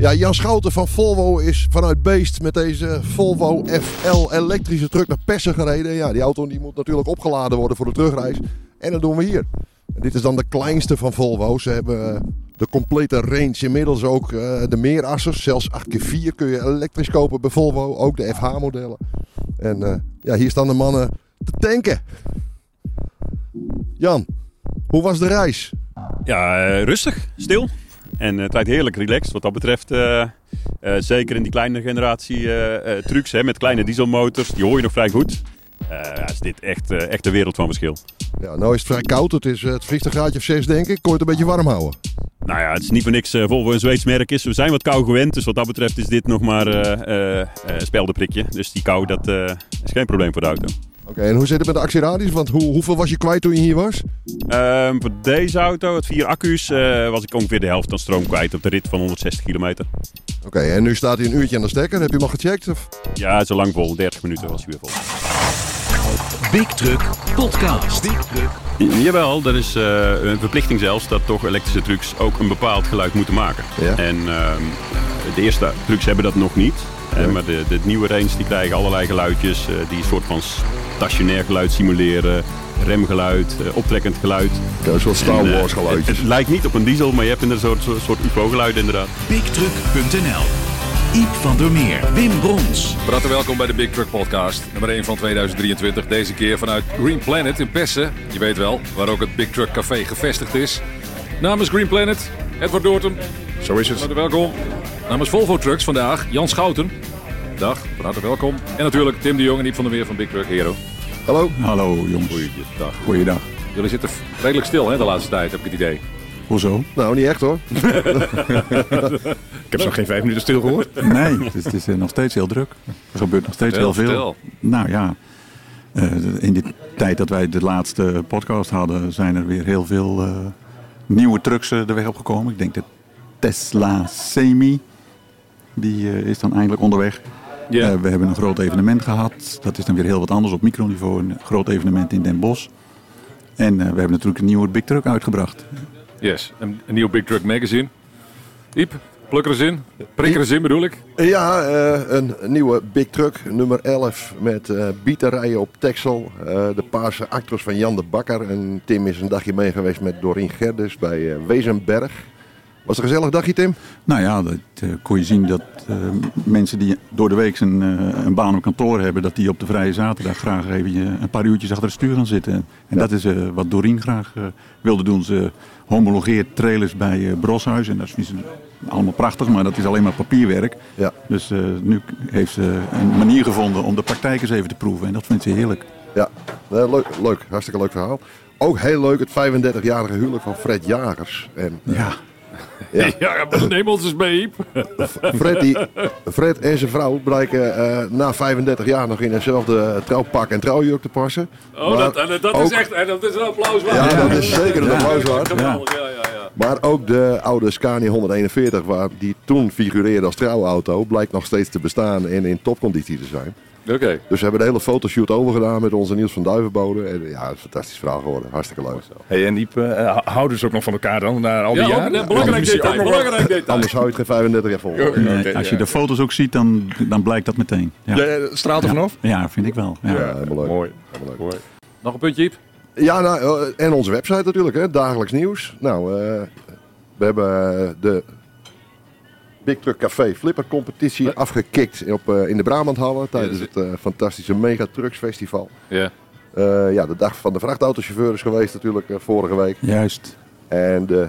Ja, Jan Schouten van Volvo is vanuit Beest met deze Volvo FL elektrische truck naar Persen gereden. Ja, die auto die moet natuurlijk opgeladen worden voor de terugreis. En dat doen we hier. Dit is dan de kleinste van Volvo. Ze hebben eh, de complete range. Inmiddels ook uh, de meerassers. Zelfs 8x4 kun je elektrisch kopen bij Volvo. Ook de FH-modellen. En uh, ja, hier staan de mannen te tanken. Jan, hoe was de reis? Ja, rustig, stil. En het lijkt heerlijk relaxed wat dat betreft. Uh, uh, zeker in die kleine generatie uh, trucks hè, met kleine dieselmotors. Die hoor je nog vrij goed. ja, is dit echt, echt een wereld van verschil. Ja, nou is het vrij koud. Het, is, het vliegt een graadje of 6 denk ik. Kon je het een beetje warm houden? Nou ja, het is niet voor niks Volvo een Zweeds merk is. We zijn wat kou gewend. Dus wat dat betreft is dit nog maar een speldenprikje. Dus die kou, dat is geen probleem voor de auto. Oké, en hoe zit het met de actieradius? Want hoe, hoeveel was je kwijt toen je hier was? Um, voor deze auto, het vier accu's, uh, was ik ongeveer de helft aan stroom kwijt op de rit van 160 kilometer. Oké, en nu staat hij een uurtje aan de stekker. Heb je hem al gecheckt? Of? Ja, zo lang vol. 30 minuten was hij weer vol. Big Truck Podcast. Big Truck. Jawel, dat is uh, een verplichting zelfs dat toch elektrische trucks ook een bepaald geluid moeten maken. Ja. En uh, de eerste trucks hebben dat nog niet. Ja. Maar de, de, nieuwe range die krijgen allerlei geluidjes uh, die een soort van stationair geluid simuleren. Remgeluid, uh, optrekkend geluid. Ja, een soort Star Wars geluidjes. Het, het, lijkt niet op een diesel, maar je hebt een soort, soort, UFO-geluid inderdaad. BigTruck.nl Iep van der Meer, Wim Brons. Harte welkom bij de Big Truck Podcast, nummer 1 van 2023. Deze keer vanuit Green Planet in Pessen. Je weet wel, waar ook het Big Truck Café gevestigd is. Namens Green Planet, Edward Doorten. Zo is het. Welkom. Namens Volvo Trucks vandaag, Jan Schouten. Dag, van harte welkom. En natuurlijk Tim de Jong en Iep van der Meer van Big Truck Hero. Hallo. Hallo jongens. Goeiedag. Goeiedag. Jullie zitten redelijk stil hè, de laatste tijd, heb ik het idee. Hoezo? Nou, niet echt hoor. ik heb zo geen vijf minuten stil gehoord. Nee, het is, het is nog steeds heel druk. Er gebeurt nog steeds heel veel. Nou ja, uh, in de tijd dat wij de laatste podcast hadden, zijn er weer heel veel uh, nieuwe trucks uh, de weg opgekomen. Ik denk de Tesla Semi, die uh, is dan eindelijk onderweg. Ja. Uh, we hebben een groot evenement gehad. Dat is dan weer heel wat anders op microniveau. Een groot evenement in Den Bosch. En uh, we hebben natuurlijk een nieuwe Big Truck uitgebracht. Yes, een, een nieuw Big Truck magazine. Iep, pluk er eens in. Prik er eens in bedoel ik. Ja, uh, een nieuwe Big Truck, nummer 11, met uh, bieterijen op Texel. Uh, de paarse actors van Jan de Bakker. En Tim is een dagje mee geweest met Dorien Gerdes bij Wezenberg. Was het een gezellig dagje, Tim? Nou ja, dat uh, kon je zien dat uh, mensen die door de week een, uh, een baan op kantoor hebben, dat die op de vrije zaterdag graag even een paar uurtjes achter het stuur gaan zitten. En ja. dat is wat Doreen graag wilde doen. Ze homologeert trailers bij Broshuis en dat ze allemaal prachtig, maar dat is alleen maar papierwerk. Ja. Dus nu heeft ze een manier gevonden om de praktijk eens even te proeven en dat vindt ze heerlijk. Ja, leuk, leuk, hartstikke leuk verhaal. Ook heel leuk het 35-jarige huwelijk van Fred Jagers. En, ja. Ja, ja neem ons eens mee. Fred, die, Fred en zijn vrouw blijken uh, na 35 jaar nog in hetzelfde trouwpak en trouwjurk te passen. Oh, maar dat, dat, ook, is echt dat is een applaus waard. Ja, dat is zeker een applaus waard. Geweldig, ja, ja. Maar ook de oude Scania 141, waar die toen figureerde als trouwauto, blijkt nog steeds te bestaan en in topconditie te zijn. Oké. Okay. Dus we hebben de hele fotoshoot overgedaan met onze Niels van Duivenbode. En ja, het is een fantastisch verhaal geworden. Hartstikke leuk. Hey, en die uh, houden ze ook nog van elkaar dan, na al die ja, jaren? Ja, belangrijk detail. Belangrijk detail. Anders hou je het geen 35 jaar vol. Okay, nee, okay, als je ja. de foto's ook ziet, dan, dan blijkt dat meteen. Ja. Ja, straalt er vanaf? Ja, vind ik wel. Ja, helemaal leuk. Mooi. Helemaal leuk. Mooi. Nog een puntje, Iep? Ja, nou, en onze website natuurlijk, hè, dagelijks nieuws. Nou, uh, we hebben de Big Truck Café Flipper competitie afgekikt op, uh, in de Brabanthallen tijdens ja, het uh, fantastische Mega Trucks Festival. Ja. Uh, ja, de dag van de vrachtautochauffeur is geweest natuurlijk vorige week. Juist. En de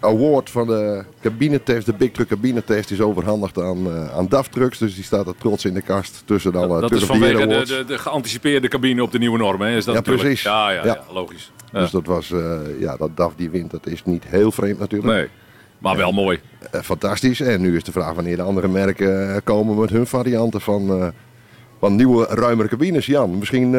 award van de cabinetest, de Big Truck cabinetest, is overhandigd aan, aan DAF Trucks. Dus die staat er trots in de kast tussen alle Dat, dat is vanwege de, de, de, geanticipeerde cabine op de nieuwe normen, hè? Is dat ja, natuurlijk? precies. Ja, ja, ja. Ja. logisch. Dus dat was, ja, dat DAF die wint, dat is niet heel vreemd natuurlijk. Nee. Maar wel mooi. Uh, fantastisch. En nu is de vraag wanneer de andere merken uh, komen met hun varianten van, uh, van nieuwe, ruimere cabines. Jan, misschien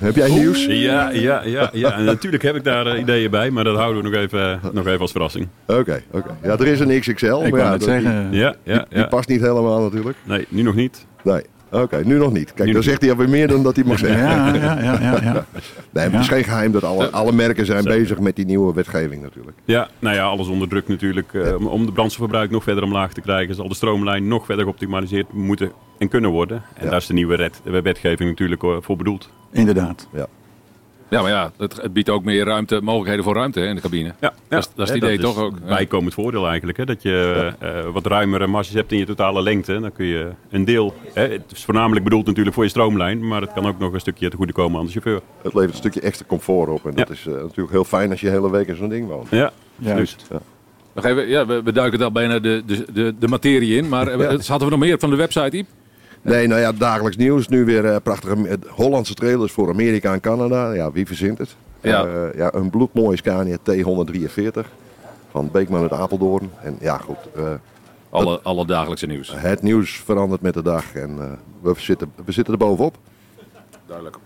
heb jij nieuws? Ja, ja, ja, ja. En natuurlijk heb ik daar ideeën bij, maar dat houden we nog even, nog even als verrassing. Oké, okay, oké. Okay. Ja, er is een XXL. Ik maar ja, ja, het zeggen. Die, ja, ja, die, die ja. past niet helemaal natuurlijk. Nee, nu nog niet. Nee. Oké, nu nog niet. Kijk, Nu dan zegt hij alweer meer dan dat hij mag zeggen. Ja, ja, ja, ja, ja. Nee, maar het is geen geheim dat alle, alle merken zijn Zeker. bezig met die nieuwe wetgeving natuurlijk. Ja, nou ja, alles onder druk natuurlijk. eh, om, om de brandstofverbruik nog verder omlaag te krijgen, zal de stroomlijn nog verder geoptimaliseerd moeten en kunnen worden. En Ja. daar is de nieuwe wetgeving natuurlijk eh, voor bedoeld. Inderdaad. Ja, maar ja, het, het biedt ook meer ruimte, mogelijkheden voor ruimte hè, in de cabine. Ja, Dat is- dat is het idee toch ook? Ja. Bijkomend voordeel eigenlijk. Hè? Dat je eh, wat ruimere marges hebt in je totale lengte. Dan kun je een deel, hè, het is voornamelijk bedoeld natuurlijk voor je stroomlijn, maar het kan ook nog een stukje te goede komen aan de chauffeur. Het levert een stukje extra comfort op. En dat Ja. is eh, natuurlijk heel fijn als je de hele week in zo'n ding woont. Ja, Juist. Nog even, ja, we, we duiken daar bijna de, de, de, de materie in. Maar eh, hadden we nog meer van de website, Iep? Nee, nou ja, dagelijks nieuws. Nu weer eh, prachtige eh, Hollandse trailers voor Amerika en Canada. Ja, wie verzint het? Ja. Eh, ja een bloedmooie Scania T143 van Beekman uit Apeldoorn. En ja, goed. eh, Alle, alle dagelijkse nieuws. het nieuws verandert met de dag en we, zitten, we zitten er bovenop. Duidelijk.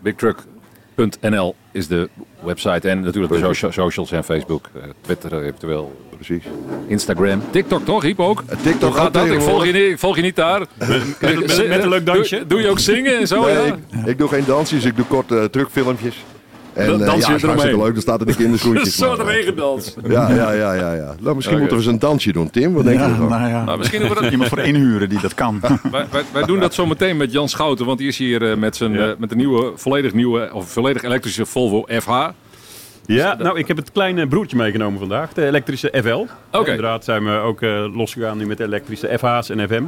Bigtruck.nl is de website. En natuurlijk de socia- socials en Facebook, eh, Twitter eventueel, Precies. Instagram. TikTok toch, Iep ook? Eh, TikTok gaat dat? Ik volg, je niet, ik volg je niet daar. met, met- met een leuk dansje. Doe, doe je ook zingen en zo? Nee, ja? ik, ik doe geen dansjes, ik doe korte uh, truckfilmpjes. En Dan dans ja, is hartstikke leuk. Dan staat er de kinderschoentjes. Een soort regendans. Ja, ja, ja, ja, ja. Nou, misschien moeten we eens een dansje doen, Tim. Wat denk je Ja, nou ja. Nou, misschien hebben we dat Iemand voor inhuren die dat kan. Wij, wij, wij doen dat zo meteen met Jan Schouten, want die is hier eh, met, zijn, Ja. eh, met een nieuwe, volledig nieuwe, of volledig elektrische Volvo FH. Ja, nou, ik heb het kleine broertje meegenomen vandaag, de elektrische FL. Oké. Inderdaad zijn we ook eh, losgegaan nu met de elektrische FH's en FM.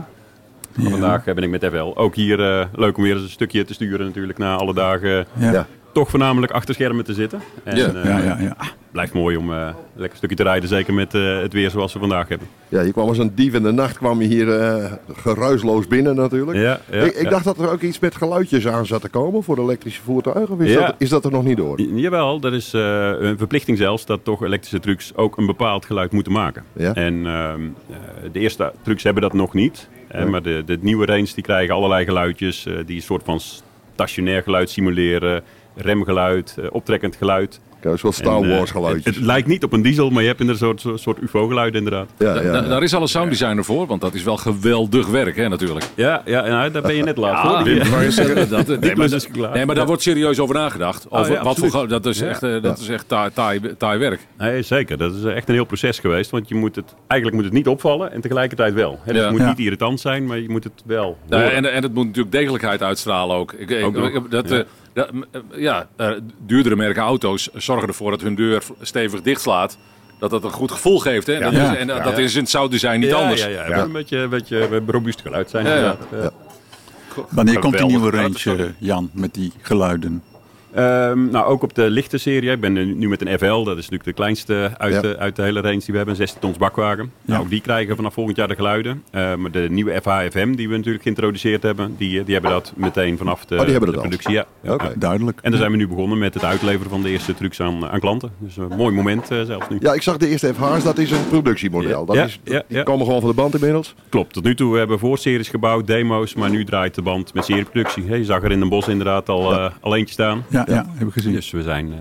Maar vandaag ben ik met FL. Ook hier leuk om weer eens een stukje te sturen natuurlijk na alle dagen. Ja. Toch voornamelijk achter schermen te zitten. En, Ja. eh, Ja, ja, ja. Blijft mooi om eh, lekker een stukje te rijden, zeker met eh, het weer zoals we vandaag hebben. Ja, je kwam als een dief in de nacht kwam je hier eh, geruisloos binnen natuurlijk. Ja, ja, ik ik ja. dacht dat er ook iets met geluidjes aan zat te komen voor de elektrische voertuigen. Of is, Ja. dat, is dat er nog niet door? J- Jawel, er is eh, een verplichting zelfs dat toch elektrische trucks ook een bepaald geluid moeten maken. Ja. En ehm, eh, de eerste trucks hebben dat nog niet. Maar de, de nieuwe range die krijgen allerlei geluidjes eh, die een soort van stationair geluid simuleren. Remgeluid, eh, optrekkend geluid. Kijk, een soort Star eh, Wars geluidjes. Het, het lijkt niet op een diesel, maar je hebt inderdaad een soort, soort UFO-geluid inderdaad. ja, ja, da- ja. Daar is al een sounddesigner voor, want dat is wel geweldig werk, hè, natuurlijk. Ja, ja nou, daar ben je net laat voor. Ah, nee, maar, klus is klaar. nee, maar daar wordt serieus over nagedacht. Over Oh, ja, wat voor, dat is echt, eh, dat is echt taai, taai, taai werk. Nee, zeker. Dat is echt een heel proces geweest. Want je moet het, eigenlijk moet het niet opvallen en tegelijkertijd wel. Hè, dus Ja. Het moet Ja. niet irritant zijn, maar je moet het wel Nou, en, en het moet natuurlijk degelijkheid uitstralen ook. Ik, Ook dat, ja. eh, eh, eh, duurdere merken auto's zorgen ervoor dat hun deur stevig dichtslaat. Dat dat een goed gevoel geeft. Hè? Dat is, en dat dat is in het sounddesign niet ja, anders. Ja, een beetje, een beetje robuust geluid zijn. Ja, ja. inderdaad. Ja. Wanneer komt die nieuwe range, eh, Jan, met die geluiden? Ehm, nou, ook op de lichte serie. Ik ben nu- met een FL. Dat is natuurlijk de kleinste uit, Ja. de, uit de hele range die we hebben. Een 16 tons bakwagen. Nou, ook die krijgen vanaf volgend jaar de geluiden. Eh, maar de nieuwe FH-FM die we natuurlijk geïntroduceerd hebben. Die, die hebben dat meteen vanaf de, Oh, die hebben de productie. Ja. Ja. Duidelijk. En dan zijn we nu begonnen met het uitleveren van de eerste trucks aan, aan klanten. Dus een mooi moment eh, zelfs nu. Ja, ik zag de eerste FH's, dat is een productiemodel. Dat Ja, is, ja, die ja. komen gewoon van de band inmiddels. Klopt, tot nu toe hebben we voorseries gebouwd, demo's, maar nu draait de band met serieproductie. Hey, je zag er in Den Bosch inderdaad al, eh, al eentje staan. Ja, ja. heb ik gezien. Dus we, zijn, eh,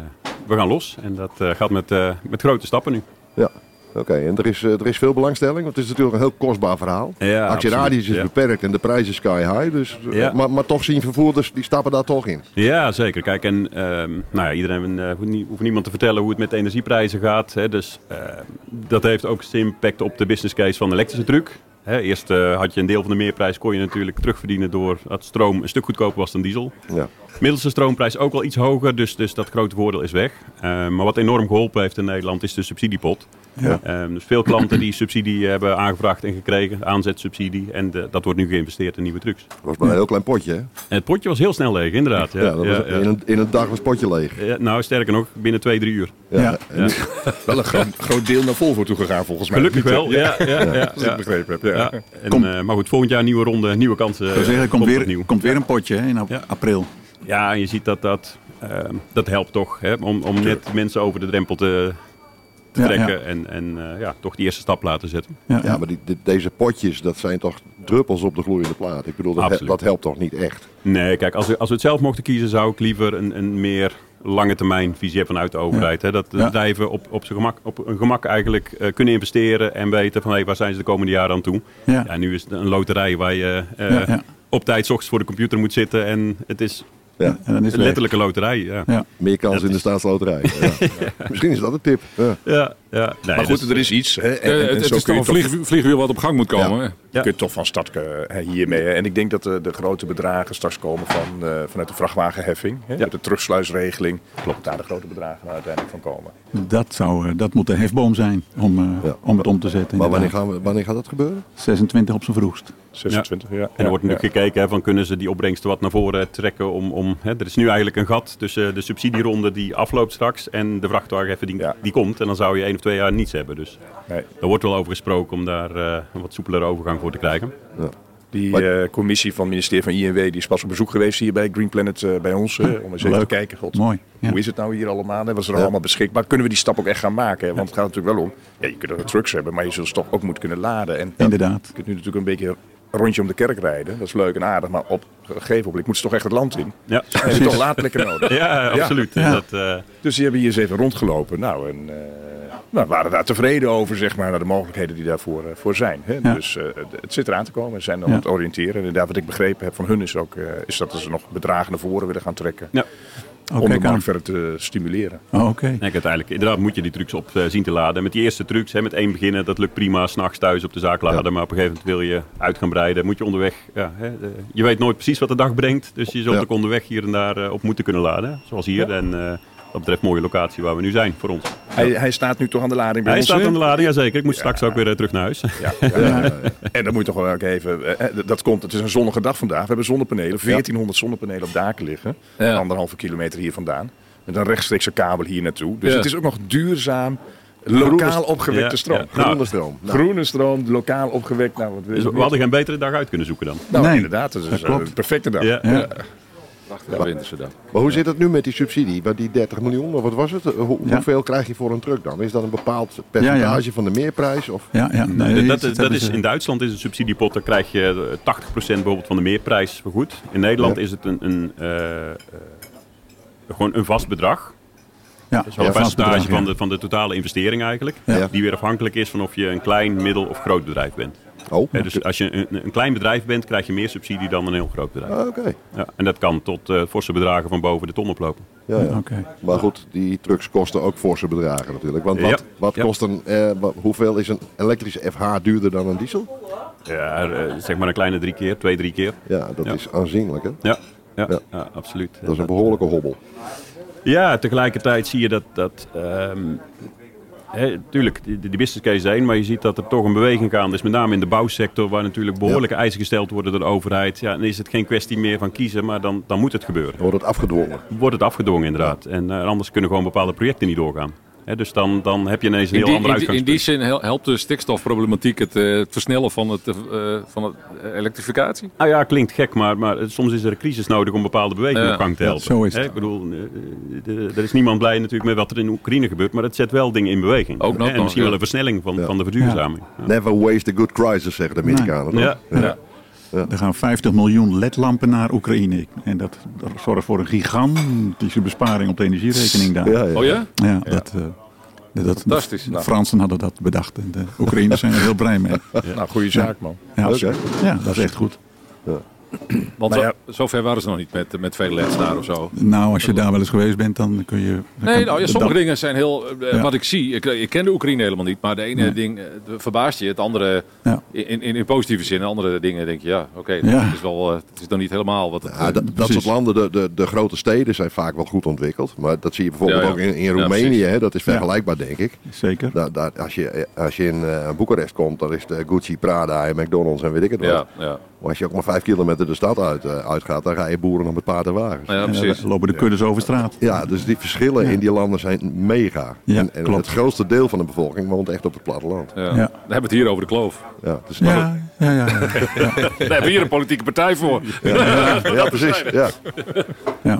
we gaan los en dat eh, gaat met, eh, met grote stappen nu. Ja. Oké, en er is, er is veel belangstelling, want het is natuurlijk een heel kostbaar verhaal. Ja, Actieradius is beperkt en de prijs is sky high. Dus, Ja. maar, maar toch zien vervoerders, die stappen daar toch in. Ja, zeker. Kijk, en ehm, nou ja, iedereen eh, hoeft, niet, hoeft niemand te vertellen hoe het met de energieprijzen gaat. Hè. Dus eh, dat heeft ook zijn impact op de business case van de elektrische truck. Hè, eerst had je een deel van de meerprijs kon je natuurlijk terugverdienen door dat stroom een stuk goedkoper was dan diesel. Ja. Middels de stroomprijs ook wel iets hoger, dus, dus dat grote voordeel is weg. Eh, maar wat enorm geholpen heeft in Nederland is de subsidiepot. Ja. Ehm, dus veel klanten die subsidie hebben aangevraagd en gekregen, aanzetsubsidie. En de- dat wordt nu geïnvesteerd in nieuwe trucks. Dat was maar een heel klein potje. Hè? En het potje was heel snel leeg, inderdaad. Ja, Ja, dat was. In, een, in een dag was het potje leeg. Ja, nou, sterker nog, binnen twee, drie uur. Ja. Wel een groot, groot deel naar Volvo toe gegaan volgens mij. Gelukkig wel, ja. ja, ja, ja, Als ik het begrepen heb. Ja. Ja. En, eh, maar goed, volgend jaar nieuwe ronde, nieuwe kansen. Ik zeggen, er komt, weer, opnieuw. komt weer een potje hè, in ap- Ja. april. Ja, en je ziet dat dat, ehm, dat helpt toch. Hè, om, om net mensen over de drempel te, te Ja, trekken ja. en, en eh, ja, toch die eerste stap laten zetten. Ja, ja, maar die, deze potjes, dat zijn toch druppels op de gloeiende plaat. Ik bedoel, dat, he- dat helpt toch niet echt. Nee, kijk, als we, als we het zelf mochten kiezen, zou ik liever een, een meer lange termijn visie hebben vanuit de overheid. Hè? Dat de Ja. bedrijven op, op, zijn gemak, op hun gemak eigenlijk eh, kunnen investeren en weten van hey, waar zijn ze de komende jaren aan toe. Ja. Ja, nu is het een loterij waar je eh, Ja, ja. op tijd 's ochtends voor de computer moet zitten. En het is Ja. En dan is letterlijke loterij. Ja, Ja. Meer kans in de staatsloterij. Ja. Misschien is dat een tip. Ja. Ja. Nee, Maar goed, dus- er is iets. Hè, en, en- en het, zo is kun toch je een vlieg, vliegwiel wat op gang moet komen. hè? Ja. Je kunt toch van start eh, hiermee. En ik denk dat de, de grote bedragen straks komen van, eh, vanuit de vrachtwagenheffing. Hè, De terugsluisregeling. Klopt. Daar de grote bedragen uiteindelijk van komen. Dat, zou, eh, dat moet de hefboom zijn om, eh, Ja. om het om te zetten. Maar wanneer, gaan we, wanneer gaat dat gebeuren? 26 op zijn vroegst. 26, ja. En er wordt nu gekeken hè, van kunnen ze die opbrengsten wat naar voren trekken om, om hè, er is nu eigenlijk een gat tussen de subsidieronde die afloopt straks en de vrachtwagenheffing die, Ja. die komt. En dan zou je één of twee jaar niets hebben. Dus Nee. er wordt wel over gesproken om daar eh, een wat soepelere overgang voor te krijgen. Die Wat- eh, commissie van het ministerie van INW die is pas op bezoek geweest hier bij Green Planet eh, bij ons. eh, om eens even te kijken. God, Mooi. Ja. Hoe is het nou hier allemaal? Hè? Wat is er Ja. allemaal beschikbaar? Kunnen we die stap ook echt gaan maken? Hè? Want het gaat natuurlijk wel om. Ja, je kunt er trucks hebben, maar je zult ze toch ook moeten kunnen laden. En Inderdaad. je kunt nu natuurlijk een beetje een rondje om de kerk rijden. Dat is leuk en aardig, maar op een gegeven moment moet ze toch echt het land in. Ja, En heb je toch laadplekken nodig. ja absoluut. Ja. Dat, eh, Dus die hebben hier eens even rondgelopen. Nou, en eh, nou, waren daar tevreden over, zeg maar, naar de mogelijkheden die daarvoor eh, voor zijn. Hè? Ja. Dus eh, het zit eraan te komen. Ze zijn Ja. aan het oriënteren. En inderdaad, wat ik begrepen heb van hun is ook, eh, is dat ze nog bedragen naar voren willen gaan trekken. ja. Om de markt verder te stimuleren. Oh, Oké. Nee, uiteindelijk, inderdaad moet je die trucs op zien te laden. Met die eerste trucs, hè, met één beginnen, dat lukt prima. S'nachts thuis op de zaak laden. Ja. Maar op een gegeven moment wil je uit gaan breiden. Moet je onderweg, ja, hè, de- je weet nooit precies wat de dag brengt. Dus je zult Ja. ook onderweg hier en daar op moeten kunnen laden. Zoals hier. En eh, dat betreft mooie locatie waar we nu zijn voor ons. Hij, hij staat nu toch aan de lading bij Hij ons, staat aan de lading, jazeker. Ik moet straks ook weer eh, terug naar huis. Ja, ja, ja, ja. En dan moet je toch wel ook even. eh, Dat komt, het is een zonnige dag vandaag. We hebben zonnepanelen, 1400 zonnepanelen op daken liggen. Ja. Anderhalve kilometer hier vandaan. Met een rechtstreekse kabel hier naartoe. Dus Ja. het is ook nog duurzaam, lokaal opgewekte Ja, stroom. ja. Nou, Groene stroom. Nou, Groene stroom, lokaal opgewekt. Nou, wat Dus we hadden geen betere dag uit kunnen zoeken dan. Nou, Nee, inderdaad. Dat is eh, een perfecte dag. Ja. Winterse dan. maar hoe zit het nu met die subsidie? Want die 30 miljoen, of wat was het? Hoe, Ja. Hoeveel krijg je voor een truck dan? Is dat een bepaald percentage Ja, ja. van de meerprijs? Of? Ja, ja. Nee, dat, dat is, in Duitsland is een subsidiepot, daar krijg je eh, 80% bijvoorbeeld van de meerprijs vergoed. In Nederland Ja. is het een, een, eh, eh, gewoon een vast bedrag. Ja, Dat is wel Ja, een vast percentage van, ja. de, van de totale investering eigenlijk. Ja. Die weer afhankelijk is van of je een klein, middel of groot bedrijf bent. Oh, Hè, dus als je een, een klein bedrijf bent, krijg je meer subsidie dan een heel groot bedrijf. Ah, oké. Ja, en dat kan tot eh, forse bedragen van boven de ton oplopen. Ja, ja. Oké. Maar goed, die trucks kosten ook forse bedragen natuurlijk. Want wat, Ja. wat Ja. kost een, eh, wat- hoeveel is een elektrische FH duurder dan een diesel? Ja, eh, zeg maar een kleine drie keer, twee, drie keer. Ja, dat Ja. is aanzienlijk hè. Ja, ja, Ja. ja. absoluut. Dat is een behoorlijke hobbel. Ja, tegelijkertijd zie je dat. dat ehm, tuurlijk, die, die business case één, maar je ziet dat er toch een beweging gaande is. Met name in de bouwsector, waar natuurlijk behoorlijke eisen gesteld worden door de overheid. Ja, dan is het geen kwestie meer van kiezen, maar dan, dan moet het gebeuren. Wordt het afgedwongen. Wordt het afgedwongen inderdaad. En eh, anders kunnen gewoon bepaalde projecten niet doorgaan. Hè, dus dan, dan heb je ineens een heel die, ander in, die, in die uitgangspunt. zin hel- helpt de stikstofproblematiek het, eh, het versnellen van, het, eh, van het eh, elektrificatie? Ah ja, klinkt gek, maar, maar soms is er een crisis nodig om bepaalde bewegingen op gang te Ja, helpen. zo is het. Hè, ik bedoel, de- er is niemand blij natuurlijk met wat er in Oekraïne gebeurt, maar het zet wel dingen in beweging. Ook nog Hè, en misschien ja. wel een versnelling van, Ja. van de verduurzaming. Ja. Never waste a good crisis, zeggen de Amerikanen. toch? Ja, ja. Er gaan 50 miljoen LED-lampen naar Oekraïne. En dat, dat zorgt voor een gigantische besparing op de energierekening daar. Ja, ja. Oh ja? Ja, dat, eh, dat, Fantastisch. De Nou. Fransen hadden dat bedacht. En de Oekraïners zijn er heel blij mee. Nou, goede zaak, man. Ja, Oké. ja dat is echt goed. Want ja. zover waren ze nog niet met, met veel LED's daar of zo. Nou, als je daar wel eens geweest bent, dan kun je... dan Nee, kan- nou, ja, dat- sommige dingen zijn heel... eh, Ja. Wat ik zie, ik, ik ken de Oekraïne helemaal niet. Maar de ene Nee. ding eh, verbaast je, het andere Ja. in, in, in positieve zin. Andere dingen denk je, ja, oké, Ja. het is wel, eh, het is dan niet helemaal wat het... Ja, dat, dat soort landen, de, de, de grote steden zijn vaak wel goed ontwikkeld. Maar dat zie je bijvoorbeeld Ja, ja. ook in, in Roemenië. hè, dat is vergelijkbaar, denk ik. Zeker. Daar, daar, als, je, als je in Boekarest komt, dan is de Gucci, Prada en McDonald's en weet ik het wat. ja, ja, Maar als je ook maar vijf kilometer de stad uit, eh, uitgaat, dan ga je boeren nog met paard en wagens. ja, precies. dan lopen de kuddes over straat. Ja, dus die verschillen Ja. in die landen zijn mega. Ja, en en klopt. het grootste deel van de bevolking woont echt op het platteland. Ja. Ja. Dan hebben we het hier over de kloof. Ja, dus Ja, ja, ja. Daar hebben we hier een politieke partij voor. ja, ja, precies. Ja. ja.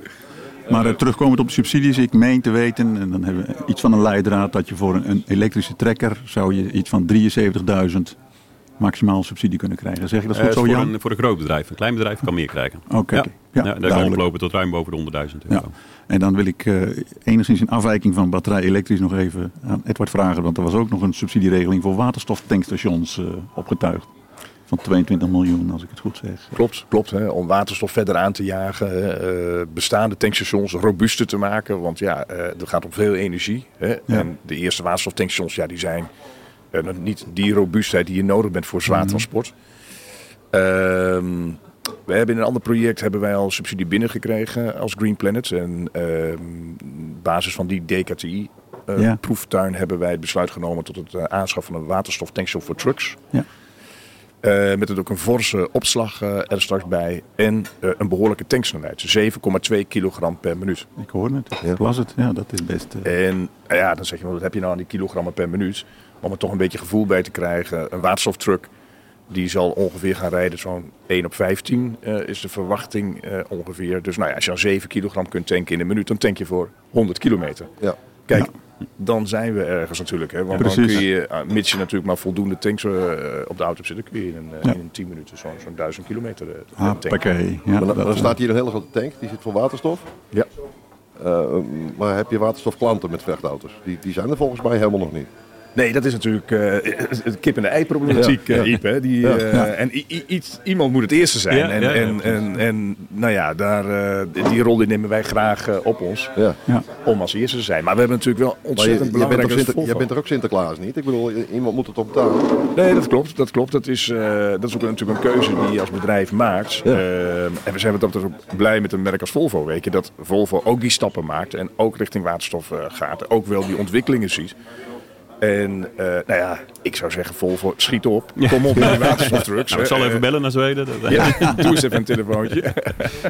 Maar eh, terugkomend op de subsidies, ik meen te weten, en dan hebben we iets van een leidraad, dat je voor een, een elektrische trekker zou je iets van 73.000 maximaal subsidie kunnen krijgen. Zeg je dat Eh, goed is zo, voor, Jan? een, voor een groot bedrijf. Een klein bedrijf kan meer krijgen. Oké, Ja, oké. ja, Ja, daar kan oplopen tot ruim boven de 100.000 euro. Ja. En dan wil ik eh, enigszins in afwijking van batterij elektrisch nog even aan Edward vragen. Want er was ook nog een subsidieregeling voor waterstoftankstations eh, opgetuigd. van 22 miljoen, als ik het goed zeg. Klopt, klopt. Hè, om waterstof verder aan te jagen, eh, bestaande tankstations robuuster te maken. Want ja, eh, er gaat om veel energie. Hè, En de eerste waterstoftankstations, ja, die zijn eh, niet die robuustheid die je nodig bent voor zwaar Mhm. transport. Ehm, we hebben in een ander project hebben wij al subsidie binnengekregen als Green Planet. En ehm, op basis van die DKTI eh, Ja. hebben wij het besluit genomen tot het eh, aanschaffen van een waterstoftankstation voor trucks. Ja. Eh, met het ook een forse opslag eh, er straks bij. En eh, een behoorlijke tanksnelheid. 7,2 kilogram per minuut. Ik hoorde het, ik las het. Ja, dat is best... eh, En ja, dan zeg je, wat heb je nou aan die kilogrammen per minuut? Om er toch een beetje gevoel bij te krijgen. Een waterstoftruck, die zal ongeveer gaan rijden zo'n 1 op 15 eh, is de verwachting eh, ongeveer. Dus nou ja, als je al 7 kilogram kunt tanken in een minuut, dan tank je voor 100 kilometer. Ja. Kijk, dan zijn we ergens natuurlijk. Hè? Want dan kun je, eh, mits je natuurlijk maar voldoende tanks op de auto hebt zitten, kun je in een, Ja. in een 10 minuten zo'n zo'n 1000 kilometer eh, tanken. Hoppakee. Ja, dan, dan staat hier een hele grote tank, die zit vol waterstof. Ja. Eh, maar heb je waterstofklanten met vrachtauto's? Die, die zijn er volgens mij helemaal nog niet. Nee, dat is natuurlijk eh, het kip en de ei problematiek, Ja, ja. eh, Iep. Hè? Die, Ja. eh. En iets, iemand moet het eerste zijn. Ja, en, ja, ja, en, en, en nou ja, daar, eh, die rol die nemen wij graag op ons. Ja. ja. Om als eerste te zijn. Maar we hebben natuurlijk wel ontzettend je, bent belangrijk toch als Sinter, Volvo. je bent toch ook Sinterklaas niet? Ik bedoel, iemand moet het toch betalen? Nee, dat klopt. Dat, klopt. Dat, is, eh, dat is ook natuurlijk een keuze die je als bedrijf maakt. Ja. Eh, en we zijn wat dat ook blij met een merk als Volvo. Weet je, dat Volvo ook die stappen maakt en ook richting waterstof eh, gaat. Ook wel die ontwikkelingen ziet. En eh, nou ja, ik zou zeggen Volvo, schiet op. Kom op met die waterstoftrucks. Nou, ik zal even bellen naar Zweden. Ja, doe eens even een telefoontje.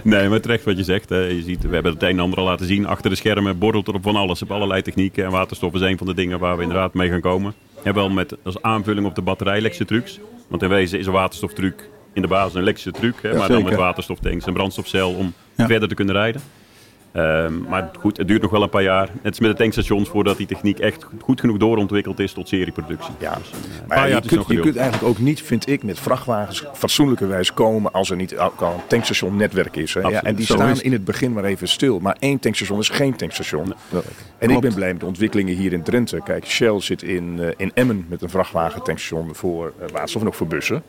Nee, maar terecht wat je zegt. hè. Je ziet, we hebben het een en ander al laten zien. Achter de schermen borrelt er op van alles. Op allerlei technieken. En waterstof is een van de dingen waar we inderdaad mee gaan komen. En wel met als aanvulling op de batterij-elektrische trucs. Want in wezen is een waterstoftruc in de basis een elektrische truc. Hè, maar dan met waterstoftanks en brandstofcel om Ja. verder te kunnen rijden. Ehm, maar goed, het duurt nog wel een paar jaar. Net als met de tankstations voordat die techniek echt goed genoeg doorontwikkeld is tot serieproductie. Ja. Dus, eh, Maar ja, je, is kunt, je kunt eigenlijk ook niet, vind ik, met vrachtwagens fatsoenlijkerwijs komen als er niet ook al een tankstation-netwerk is. Hè? Ja, en die Zo is staan het. in het begin maar even stil. Maar één tankstation is geen tankstation. En ik ben blij met de ontwikkelingen hier in Drenthe. Kijk, Shell zit in, eh, in Emmen met een vrachtwagen-tankstation voor eh, waterstof en ook voor bussen.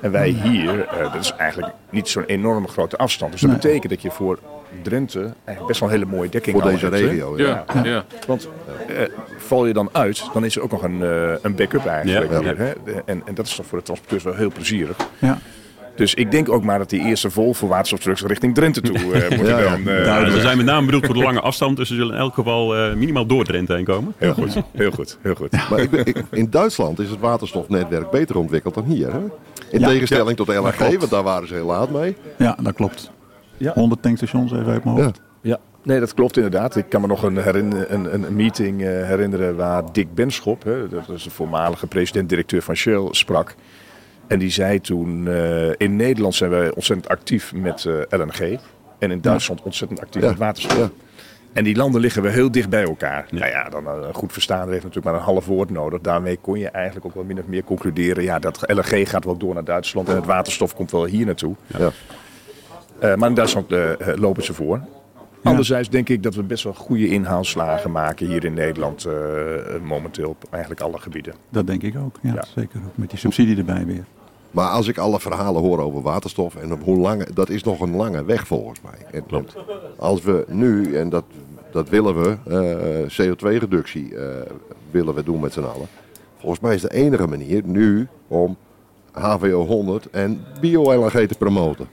En wij hier, eh, dat is eigenlijk niet zo'n enorme grote afstand. Dus dat Nee. betekent dat je voor Drenthe eigenlijk best wel een hele mooie dekking Voor al deze hebt, regio. Ja. Ja, ja. Want eh, val je dan uit, dan is er ook nog een, eh, een backup eigenlijk. Ja, weer, hè? En, en dat is toch voor de transporteurs wel heel plezierig. ja. Dus ik denk ook maar dat die eerste Volvo waterstoftrucks richting Drenthe toe eh, moeten Ja, dan. eh, Ja, ze zijn met name bedoeld voor de lange afstand. Dus ze zullen in elk geval eh, minimaal door Drenthe heen komen. Heel goed, heel goed, heel goed. Maar ik ben- ik- in Duitsland is het waterstofnetwerk beter ontwikkeld dan hier. Hè? In Ja. tegenstelling tot LNG, want daar waren ze heel laat mee. ja, dat klopt. Ja. 100 tankstations even uit mijn hoofd. Ja, nee, dat klopt inderdaad. Ik kan me nog een, een, een meeting eh, herinneren waar Dick Benschop, hè, dat is de voormalige president-directeur van Shell, sprak. En die zei toen, eh, in Nederland zijn wij ontzettend actief met eh, LNG. En in Duitsland ontzettend actief Ja, met waterstof. ja. En die landen liggen wel heel dicht bij elkaar. Nou ja, dan eh, een goed verstaan heeft natuurlijk maar een half woord nodig. Daarmee kon je eigenlijk ook wel min of meer concluderen. Ja, dat LNG gaat wel door naar Duitsland en het waterstof komt wel hier naartoe. Ja. Maar in Duitsland lopen ze voor. Anderzijds denk ik dat we best wel goede inhaalslagen maken hier in Nederland momenteel op eigenlijk alle gebieden. Dat denk ik ook. Ja, Ja. Zeker ook met die subsidie erbij weer. Maar als ik alle verhalen hoor over waterstof en hoe lang, dat is nog een lange weg volgens mij. En, Klopt. Als we nu, en dat, dat willen we, eh, CO2-reductie eh, willen we doen met z'n allen. Volgens mij is de enige manier nu om HVO 100 en bio-LNG te promoten.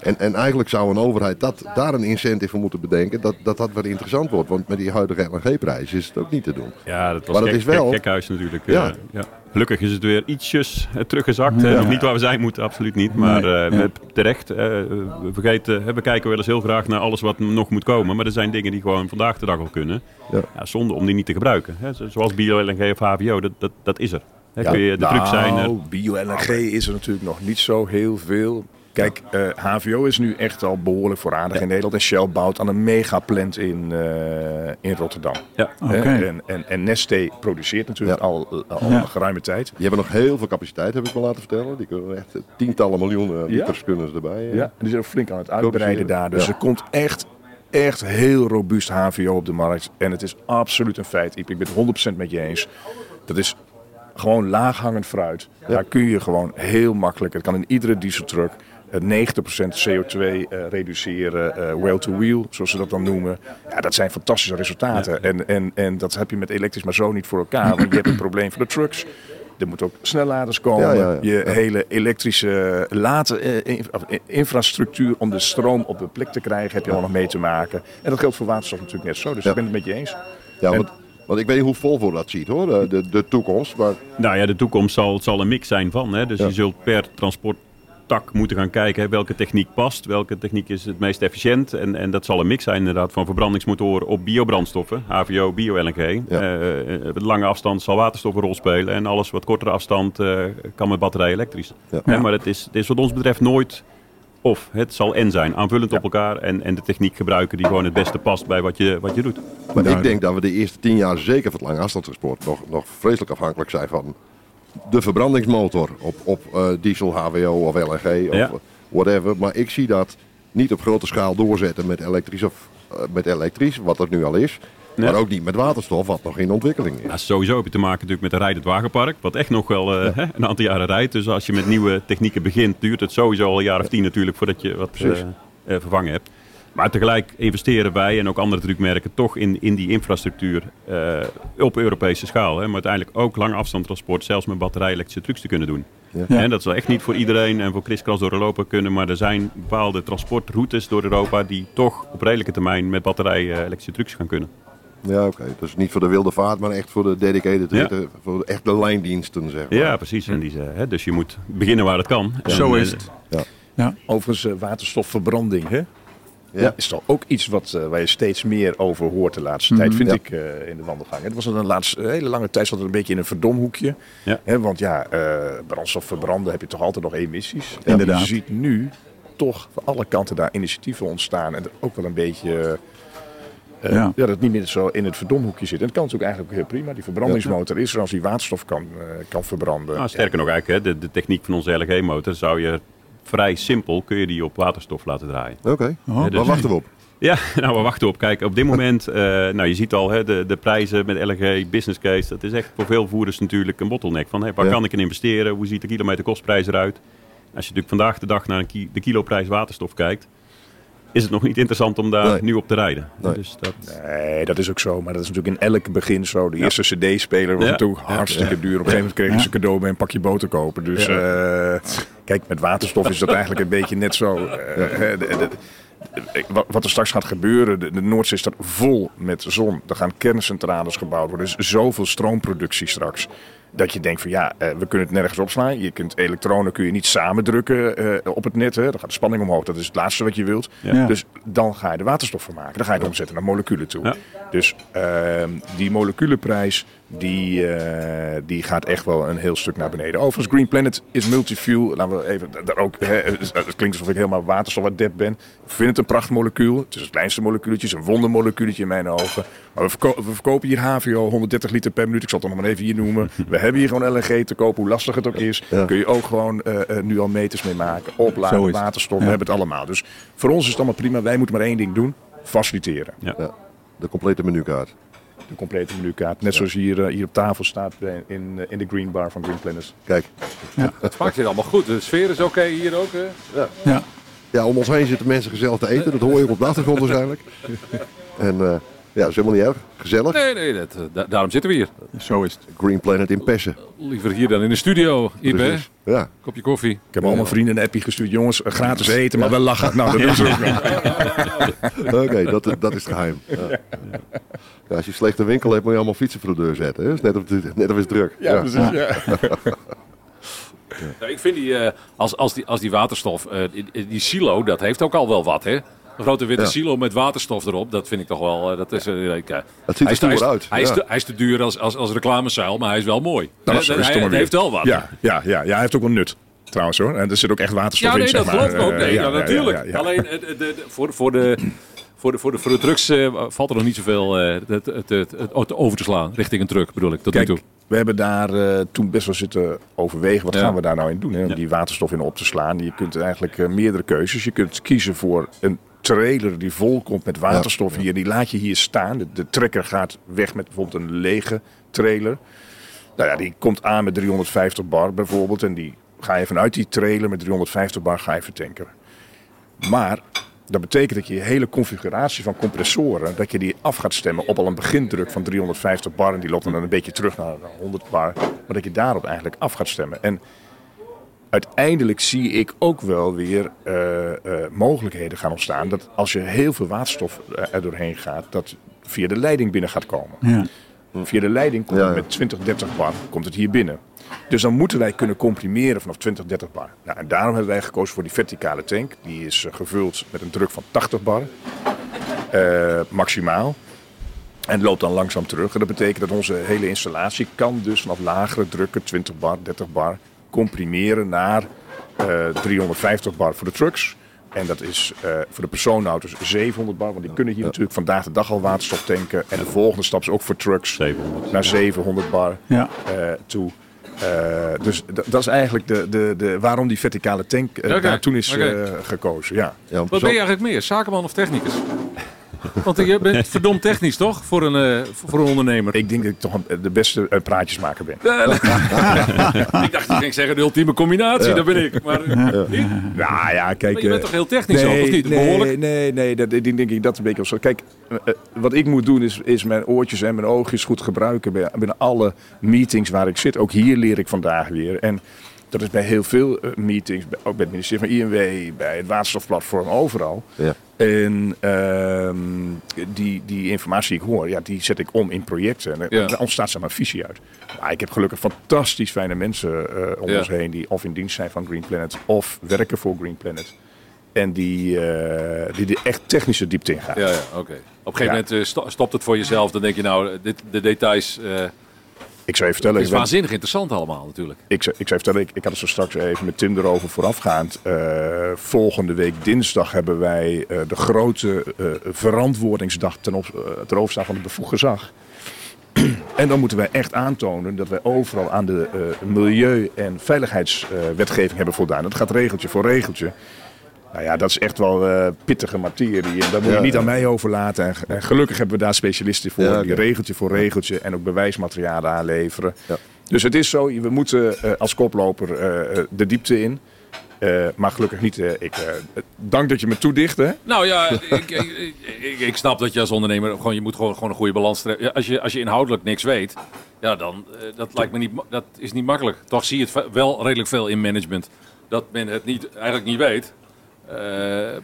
En, en eigenlijk zou een overheid dat, daar een incentive voor moeten bedenken, dat, dat dat wel interessant wordt. Want met die huidige LNG-prijs is het ook niet te doen. Ja, dat was Maar dat gek, is wel- gek- gekhuis natuurlijk. Ja. Ja. ja. Gelukkig is het weer ietsjes eh, teruggezakt. hè. Nog niet waar we zijn moeten, absoluut niet. Maar Nee, eh, ja. met- terecht, eh, we, vergeten, we kijken wel eens heel graag naar alles wat nog moet komen. Maar er zijn dingen die gewoon vandaag de dag al kunnen. Ja. Ja. zonde om die niet te gebruiken. Hè. Zo- Zoals bio-LNG of HVO, dat, dat, dat is er. Hè, Ja, kun je de nou, truc zijn. er. bio-LNG is er natuurlijk nog niet zo heel veel. Kijk, eh, HVO is nu echt al behoorlijk voorradig in Nederland. En Shell bouwt aan een megaplant in, eh, in Rotterdam. Ja. Oké. Hè? En, en, en Neste produceert natuurlijk Ja. al, al Ja. een geruime tijd. Die hebben nog heel veel capaciteit, heb ik me laten vertellen. Die kunnen echt tientallen miljoenen liters kunnen ze erbij. eh. Ja, en die zijn ook flink aan het uitbreiden daar. Dus Ja. er komt echt, echt heel robuust HVO op de markt. En het is absoluut een feit. Iep. Ik ben het 100% met je eens. Dat is gewoon laaghangend fruit. Daar kun je gewoon heel makkelijk, het kan in iedere dieseltruck, eh, 90% CO2 eh, reduceren, eh, wheel-to-wheel, zoals ze dat dan noemen. Ja, dat zijn fantastische resultaten. En, en, en dat heb je met elektrisch maar zo niet voor elkaar. Want je hebt het probleem van de trucks. Er moeten ook snelladers komen. Ja, ja, ja. Je Ja. hele elektrische late, eh, eh, infrastructuur om de stroom op de plek te krijgen, heb je allemaal nog mee te maken. En dat geldt voor waterstof natuurlijk net zo. Dus Ja. ik ben het met je eens. Ja, En- want, want ik weet niet hoe Volvo dat ziet hoor, de, de, de toekomst. Maar Nou ja, de toekomst zal, zal een mix zijn van. Hè? Dus Ja. je zult per transporttak moeten gaan kijken hè, welke techniek past. Welke techniek is het meest efficiënt. En, en dat zal een mix zijn inderdaad van verbrandingsmotoren op biobrandstoffen. HVO, bio-LNG. Ja. Eh, eh, de lange afstand zal waterstof een rol spelen. En alles wat kortere afstand eh, kan met batterij elektrisch. Ja. Hè, maar het is, het is wat ons betreft nooit of. Het zal en zijn. Aanvullend Ja. op elkaar. En, en de techniek gebruiken die gewoon het beste past bij wat je, wat je doet. Maar ik denk dat we de eerste tien jaar zeker van het lange afstandstransport nog, nog vreselijk afhankelijk zijn van de verbrandingsmotor op, op eh, diesel, HVO of LNG of Ja. whatever. Maar ik zie dat niet op grote schaal doorzetten met elektrisch of eh, met elektrisch, wat er nu al is. Maar ook niet met waterstof, wat nog in ontwikkeling is. Ja, sowieso heb je te maken natuurlijk met een rijdend wagenpark, wat echt nog wel eh, hè, een aantal jaren rijdt. Dus als je met nieuwe technieken begint, duurt het sowieso al een jaar of tien natuurlijk voordat je wat Precies. eh, vervangen hebt. Maar tegelijk investeren wij en ook andere truckmerken toch in, in die infrastructuur eh, op Europese schaal. Hè, maar uiteindelijk ook lange afstandtransport, zelfs met batterij-elektrische trucks te kunnen doen. Ja. En dat zal echt niet voor iedereen en voor kriskras door Europa kunnen, maar er zijn bepaalde transportroutes door Europa die toch op redelijke termijn met batterij-elektrische trucks gaan kunnen. Ja, oké. Dus niet voor de wilde vaart, maar echt voor de dedicated Ja. ritten, voor echt de lijndiensten, zeg maar. Ja, precies. En die, ze- hè, dus je moet beginnen waar het kan. Zo eh, is het. Overigens, eh, waterstofverbranding, hè? Ja. is toch ook iets wat, eh, waar je steeds meer over hoort de laatste tijd, vind Ja. ik, eh, in de wandelgang. Het was een, laatste, een hele lange tijd zat het een beetje in een verdomhoekje. Ja. Hè, want ja, eh, brandstof verbranden heb je toch altijd nog emissies. En Inderdaad. je ziet nu toch van alle kanten daar initiatieven ontstaan. En ook wel een beetje... eh, Ja. ja. dat het niet meer zo in het verdomhoekje zit. En dat kan natuurlijk eigenlijk ook heel prima. Die verbrandingsmotor is er als die waterstof kan, eh, kan verbranden. Nou, sterker nog eigenlijk, hè, de, de techniek van onze LG-motor zou je vrij simpel kun je die op waterstof laten draaien. Oké, Oh, waar dus- wachten we op? Ja, nou we wachten op. Kijk, op dit moment, eh, nou je ziet al hè, de, de prijzen met LG, business case, dat is echt voor veel voerders natuurlijk een bottleneck. Van, hè, waar Ja. kan ik in investeren? Hoe ziet de kilometer kostprijs eruit? Als je natuurlijk vandaag de dag naar ki- de kiloprijs waterstof kijkt, is het nog niet interessant om daar Nee. nu op te rijden. Nee. Dus dat, Nee, dat is ook zo. Maar dat is natuurlijk in elk begin zo. De eerste cd-speler was Ja. natuurlijk hartstikke duur. Op een gegeven moment kreeg je ze cadeau bij een pakje boter kopen. Dus eh, kijk, met waterstof is dat eigenlijk een beetje net zo. Eh, de- de- de- wat- er straks gaat gebeuren, de, de Noordzee staat vol met zon. Er gaan kerncentrales gebouwd worden. Er is zoveel stroomproductie straks. Dat je denkt van ja, eh, we kunnen het nergens opslaan. Je kunt elektronen kun je niet samendrukken eh op het net. Hè. Dan gaat de spanning omhoog. Dat is het laatste wat je wilt. Ja. Dus dan ga je de waterstof van maken. Dan ga je het omzetten naar moleculen toe. Ja. Dus ehm, die moleculenprijs die, eh, die gaat echt wel een heel stuk naar beneden. Overigens, Green Planet is multifuel. Laten we even daar ook. Hè, het klinkt alsof ik helemaal waterstofadept ben. Ik vind het een prachtmolecuul. Het is het kleinste molecuultje, het is een wondermolecuultje in mijn ogen. Maar we, verko- we verkopen hier HVO 130 liter per minuut. Ik zal het nog maar even hier noemen. We hebben hier gewoon LNG te kopen, hoe lastig het ook is. Ja. Kun je ook gewoon eh, eh, nu al meters mee maken. Opladen, het. waterstof, Ja. we hebben het allemaal. Dus voor ons is het allemaal prima. Wij moeten maar één ding doen. Faciliteren. Ja, de complete menukaart. De complete menukaart. Net zoals hier, eh, hier op tafel staat in, in de green bar van Green Planet. Kijk, Het smaakt hier allemaal goed. De sfeer is oké hier ook. Hè? Ja, ja, om ons heen zitten mensen gezellig te eten. Dat hoor je ook op de achtergrond waarschijnlijk. En eh, ja, dat is helemaal niet erg. Gezellig. Nee, nee, dat, eh, da- daarom zitten we hier. zo is het. Green Planet in Pessen. Liever hier dan in de studio. Ibe, Precies. Ja. kopje koffie. Ik heb allemaal vrienden een appje gestuurd. Jongens, eh, gratis eten, maar wel lachen. Nou, dat doen ze ook. Oké, dat, dat is het geheim. Ja. Ja, als je een slechte winkel hebt, moet je allemaal fietsen voor de deur zetten. Hè? Is net of, het- net of is het druk. Ja, precies. Ja. Nou, ik vind die, eh, als, als die, als die waterstof, eh, die, die silo, dat heeft ook al wel wat, hè? Een grote witte Ja. silo met waterstof erop, dat vind ik toch wel. eh, dat is, eh, ik, eh, Het ziet er stoer uit, Hij is, ja. te, hij is te duur als, als, als reclamezuil, maar hij is wel mooi. Nou, Eh, is hij, heeft wel wat. Ja, ja, ja, ja, hij heeft ook wel nut. Trouwens hoor. En er zit ook echt waterstof Ja, in. nee, zeg dat ik ook. Eh, Nee, ja, ja, ja, natuurlijk. ja, ja. Alleen eh, de, de, de- voor, voor, de, voor, de, voor, de, voor de trucks eh, valt er nog niet zoveel eh, het, het, het, over te slaan. Richting een truck bedoel ik, tot Kijk, nu toe. we hebben daar eh, toen best wel zitten overwegen. Wat Ja. gaan we daar nou in doen? Hè? Om Ja. die waterstof in op te slaan. Je kunt eigenlijk eh, meerdere keuzes. Je kunt kiezen voor een trailer die vol komt met waterstof hier. Die laat je hier staan. De, de trekker gaat weg met bijvoorbeeld een lege trailer. Nou ja, die komt aan met 350 bar bijvoorbeeld. En die ga je vanuit die trailer met 350 bar ga je vertanken. Maar dat betekent dat je je hele configuratie van compressoren, dat je die af gaat stemmen op al een begindruk van 350 bar. En die loopt dan een beetje terug naar 100 bar. Maar dat je daarop eigenlijk af gaat stemmen. En uiteindelijk zie ik ook wel weer eh, eh, mogelijkheden gaan ontstaan. Dat als je heel veel waterstof eh, er doorheen gaat, dat via de leiding binnen gaat komen. Ja. Via de leiding komt Ja, het ja. met 20, 30 bar komt het hier binnen. Dus dan moeten wij kunnen comprimeren vanaf 20, 30 bar. Nou, en daarom hebben wij gekozen voor die verticale tank. Die is gevuld met een druk van 80 bar. eh, maximaal. En loopt dan langzaam terug. En dat betekent dat onze hele installatie kan dus vanaf lagere drukken, 20 bar, 30 bar, comprimeren naar eh, 350 bar voor de trucks. En dat is eh, voor de personenauto's 700 bar, want die kunnen hier natuurlijk vandaag de dag al waterstof tanken. En de volgende stap is ook voor trucks 700. naar 700 bar Ja. eh, toe. Eh, dus dat is eigenlijk de, de, de, waarom die verticale tank eh, daar toen is eh, gekozen. Ja. Ja, Wat zo- ben je eigenlijk meer, zakenman of technicus? Want je bent verdomd technisch, toch? Voor een, eh, voor een ondernemer. Ik denk dat ik toch een- de beste eh, praatjesmaker ben. ik dacht, je ging zeggen de ultieme combinatie, dat ben ik. Maar eh? Ja, ja, kijk. Maar je bent eh, toch heel technisch ook, of niet? Nee, Behoorlijk? nee, nee, dat, ik denk ik dat een beetje of zo. Kijk, eh, eh, wat ik moet doen is, is mijn oortjes en mijn oogjes goed gebruiken bij- binnen alle meetings waar ik zit. Ook hier leer ik vandaag weer. En dat is bij heel veel eh, meetings, bij- ook bij het ministerie van INW, bij het waterstofplatform, overal. Ja. En ehm, die, die informatie die ik hoor, ja, die zet ik om in projecten. En Ja. daar ontstaat zeg maar visie uit. Maar ik heb gelukkig fantastisch fijne mensen eh, om Ja. ons heen die of in dienst zijn van Green Planet of werken voor Green Planet. En die, eh, die er echt technische diepte in gaan. Ja, ja oké. Op een gegeven moment eh, sto- stopt het voor jezelf. Dan denk je nou, dit, de details... Ik zou je vertellen, het is waanzinnig interessant allemaal natuurlijk. ik, zou, ik zou vertellen, ik, ik had het zo straks even met Tim erover voorafgaand. Eh, volgende week dinsdag hebben wij eh, de grote eh, verantwoordingsdag ten, op, ten overstaan van het bevoegd gezag. En dan moeten wij echt aantonen dat wij overal aan de milieu- en veiligheidswetgeving hebben voldaan. Dat gaat regeltje voor regeltje. Nou ja, dat is echt wel eh, pittige materie. En dat moet je niet ja. aan mij overlaten. En, gelukkig hebben we daar specialisten voor. Ja, Die regeltje voor regeltje en ook bewijsmaterialen aanleveren. Ja. Dus het is zo, we moeten eh, als koploper eh, de diepte in. Eh, maar gelukkig niet. eh, ik, eh, dank dat je me toedicht. Hè? Nou ja, ik, ik, ik, ik snap dat je als ondernemer gewoon, je moet gewoon, gewoon een goede balans treffen. Ja, als, je, als je inhoudelijk niks weet, ja, dan uh, dat lijkt me niet, dat is niet makkelijk. Toch zie je het wel redelijk veel in management dat men het niet, eigenlijk niet weet. Uh,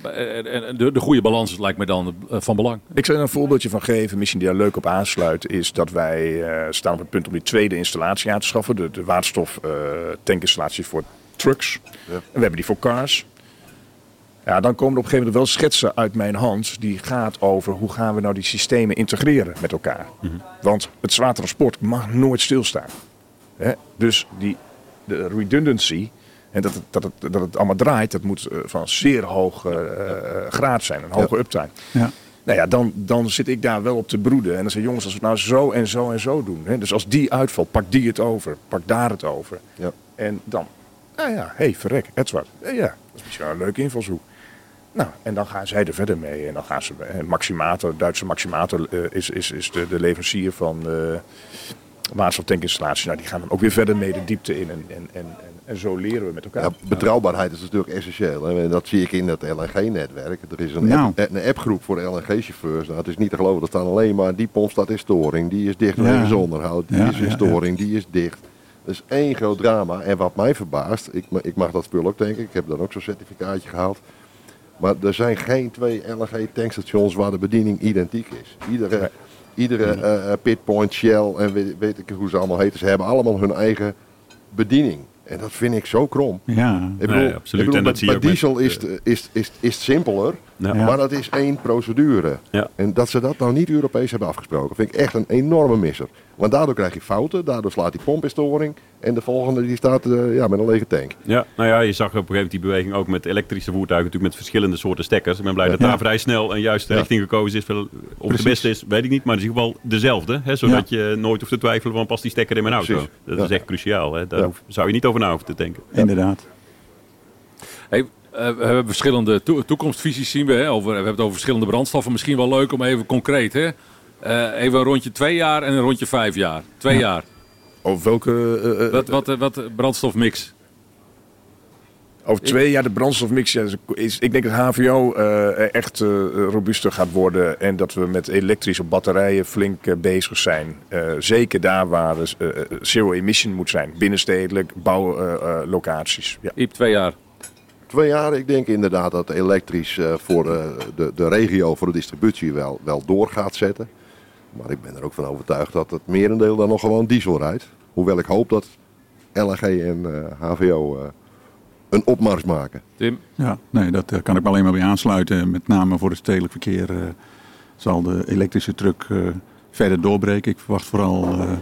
en de, de goede balans lijkt me dan uh, van belang. Ik zal er een voorbeeldje van geven, misschien die daar leuk op aansluit, is dat wij uh, staan op het punt om die tweede installatie aan te schaffen. De, de waterstof uh, tankinstallatie voor trucks. Ja. En we hebben die voor cars. Ja, dan komen er op een gegeven moment wel schetsen uit mijn hand. Die gaat over hoe gaan we nou die systemen integreren met elkaar. Mm-hmm. Want het zwaar transport mag nooit stilstaan. Hè? Dus die, de redundancy, en dat het, dat, het, dat het allemaal draait, dat moet uh, van zeer hoge uh, graad zijn, een hoge uptime. Ja. Nou ja, dan, dan zit ik daar wel op te broeden. En dan zeg jongens, als we het nou zo en zo en zo doen. Hè? Dus als die uitvalt, pak die het over. Pak daar het over. Ja. En dan, nou ja, hé, hey, verrek, Edward. Ja, ja, dat is misschien wel een leuke invalshoek. Nou, en dan gaan zij er verder mee. En dan gaan ze, eh, Maximator, Duitse Maximator uh, is, is, is de, de leverancier van uh, waterstoftankinstallaties. Nou, die gaan dan ook weer verder mee de diepte in. En, en, en, en zo leren we met elkaar. Ja, betrouwbaarheid is natuurlijk essentieel. En dat zie ik in het LNG-netwerk. Er is een, Nou. app, een appgroep voor LNG-chauffeurs. Nou, het is niet te geloven, er staan alleen maar die pomp staat in storing. Die is dicht Ja. wegens onderhoud. Die Ja, is in ja, storing, die is dicht. Dat is één groot drama. En wat mij verbaast, ik, ik mag dat spul ook denken. Ik heb dan ook zo'n certificaatje gehaald. Maar er zijn geen twee LNG-tankstations waar de bediening identiek is. Iedere, Nee. iedere eh, pitpoint, Shell en weet, weet ik hoe ze allemaal heten, ze hebben allemaal hun eigen bediening. En dat vind ik zo krom. Ja. Ik bedoel, Nee, absoluut. Ik bedoel, En dat bij, met, diesel is, het- is, is, is het simpeler, Ja. Ja. maar dat is één procedure. Ja. En dat ze dat nou niet Europees hebben afgesproken, vind ik echt een enorme misser. Want daardoor krijg je fouten, daardoor slaat die pomp in storing en de volgende die staat eh, ja, met een lege tank. Ja, nou ja, je zag op een gegeven moment die beweging ook met elektrische voertuigen, natuurlijk met verschillende soorten stekkers. Ik ben blij dat Ja. daar vrij snel een juiste Ja. richting gekozen is. Wel, Of het Precies. de beste is, weet ik niet, maar het is in ieder geval dezelfde. Hè, zodat je nooit hoeft te twijfelen van past die stekker in mijn auto. Precies. Dat Ja. is echt cruciaal. Hè. Daar Ja. hoef- zou je niet over na hoeven te denken. Inderdaad. Hey, uh, we hebben verschillende to toekomstvisies zien we. Hè? Over, we hebben het over verschillende brandstoffen. Misschien wel leuk om even concreet. Hè? Uh, even een rondje twee jaar en een rondje vijf jaar. Twee Ja. jaar. Over welke... eh, eh, Wat, wat, eh, wat brandstofmix? Over twee jaar de brandstofmix. Ja, is, is- ik denk dat HVO eh, echt eh, robuuster gaat worden. En dat we met elektrische batterijen flink bezig zijn. Eh, zeker daar waar zero emission moet zijn. Binnenstedelijk, bouwlocaties. ja. Iep, twee jaar. Twee jaar, ik denk inderdaad dat elektrisch eh, voor eh, de, de regio, voor de distributie wel, wel door gaat zetten. Maar ik ben er ook van overtuigd dat het merendeel dan nog gewoon diesel rijdt. Hoewel ik hoop dat LNG en eh, HVO eh, een opmars maken. Tim? Ja, nee, dat eh, kan ik me alleen maar bij aansluiten. Met name voor het stedelijk verkeer eh, zal de elektrische truck eh, verder doorbreken. Ik verwacht vooral eh,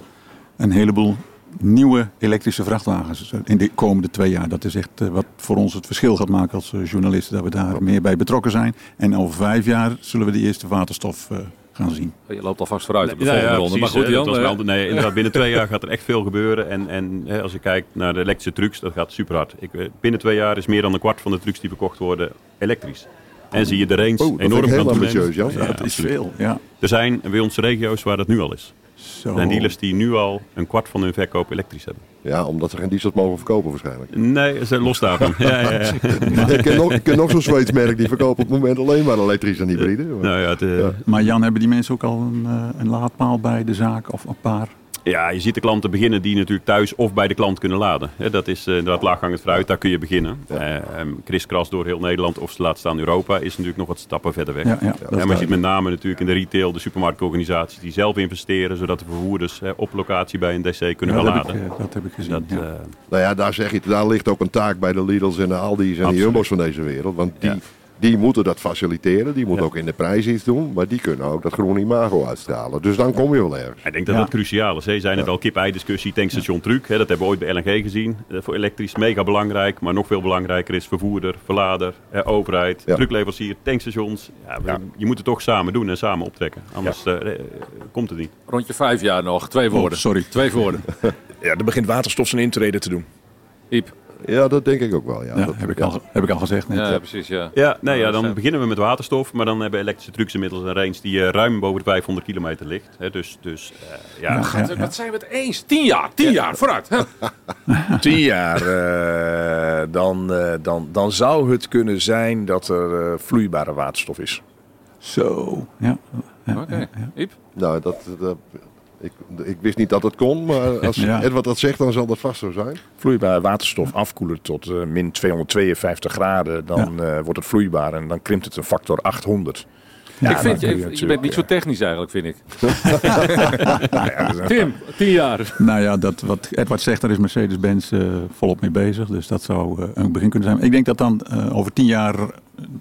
een heleboel nieuwe elektrische vrachtwagens in de komende twee jaar. Dat is echt eh, wat voor ons het verschil gaat maken als eh, journalisten, dat we daar meer bij betrokken zijn. En over vijf jaar zullen we de eerste waterstof eh, gaan zien. Je loopt alvast vooruit op de Ja, volgende ja, ronde. precies, Maar goed, hè, Jan. dat was wel- nee, inderdaad, binnen twee jaar gaat er echt veel gebeuren. En, en hè, als je kijkt naar de elektrische trucks, dat gaat super hard. Ik, eh, binnen twee jaar is meer dan een kwart van de trucks die verkocht worden elektrisch. En zie je de range Oh, enorm heel gaan toenemen. ambitieus. Ja, dat is absoluut. veel. Ja. Er zijn bij onze regio's waar dat nu al is. Zo. Er zijn dealers die nu al een kwart van hun verkoop elektrisch hebben. Ja, omdat ze geen diesels mogen verkopen waarschijnlijk. Nee, ze los daarvan. ja, ja, ja. ik ken nog, ik ken nog zo'n Zweeds merk die verkopen op het moment alleen maar elektrisch en hybride. Maar- Nou ja, het, eh, Ja. Maar Jan, hebben die mensen ook al een, eh, een laadpaal bij de zaak of een paar? Ja, je ziet de klanten beginnen die natuurlijk thuis of bij de klant kunnen laden. Hè, dat is eh, inderdaad laaghangend fruit, daar kun je beginnen. Eh, ehm, kriskras door heel Nederland of laat staan Europa is natuurlijk nog wat stappen verder weg. Ja, ja, Ja, maar je ziet met name natuurlijk in de retail, de supermarktorganisaties die zelf investeren, zodat de vervoerders op locatie bij een DC kunnen Ja, gaan dat, heb laden. ik, eh, dat heb ik gezien. Dat, ja. eh, Nou ja, daar zeg je, daar ligt ook een taak bij de Lidl's en de Aldi's en de. Jumbo's van deze wereld. Want die, Ja. Die moeten dat faciliteren, die moeten Ja. ook in de prijs iets doen. Maar die kunnen ook dat groene imago uitstralen. Dus dan kom je wel ergens. ik denk dat Ja. dat cruciaal is. hè. Je zei net al, kip-ei-discussie, tankstation truc. Hè, dat hebben we ooit bij LNG gezien. Eh, voor elektrisch mega belangrijk, maar nog veel belangrijker is vervoerder, verlader, eh, overheid, Ja. trucleverancier, tankstations. Ja, we- Ja. Je moet het toch samen doen en samen optrekken. Anders eh, eh, komt het niet. Rondje vijf jaar nog. Twee woorden. sorry. Twee woorden. Ja, er begint waterstof zijn intrede te doen. Iep. Ja, dat denk ik ook wel. Ja, Ja, dat, heb, ik ja. al, heb ik al gezegd net. Ja, precies. Ja. Ja, nee, ja, dan beginnen we met waterstof. Maar dan hebben elektrische trucks inmiddels een range die eh, ruim boven de 500 kilometer ligt. Hè, dus dus eh, ja, Ja, ja. Wat zijn we het eens? Tien jaar. Tien jaar. Vooruit. Hè? Tien jaar, eh, dan, eh, dan, dan zou het kunnen zijn dat er eh, vloeibare waterstof is. Zo. Ja. Ja, Oké. ja, ja. Iep. Nou, dat, dat, ik, ik wist niet dat het kon, maar als Ja. Edward dat zegt, dan zal dat vast zo zijn. Vloeibare waterstof afkoelen tot eh, min 252 graden, dan eh, wordt het vloeibaar en dan krimpt het een factor 800. Ja, ik vind je, kun je je bent niet zo technisch eigenlijk, vind ik. Nou Tim, tien jaar. Nou ja, dat, wat Edward zegt, daar is Mercedes-Benz eh, volop mee bezig. Dus dat zou een begin kunnen zijn. Ik denk dat dan eh, over tien jaar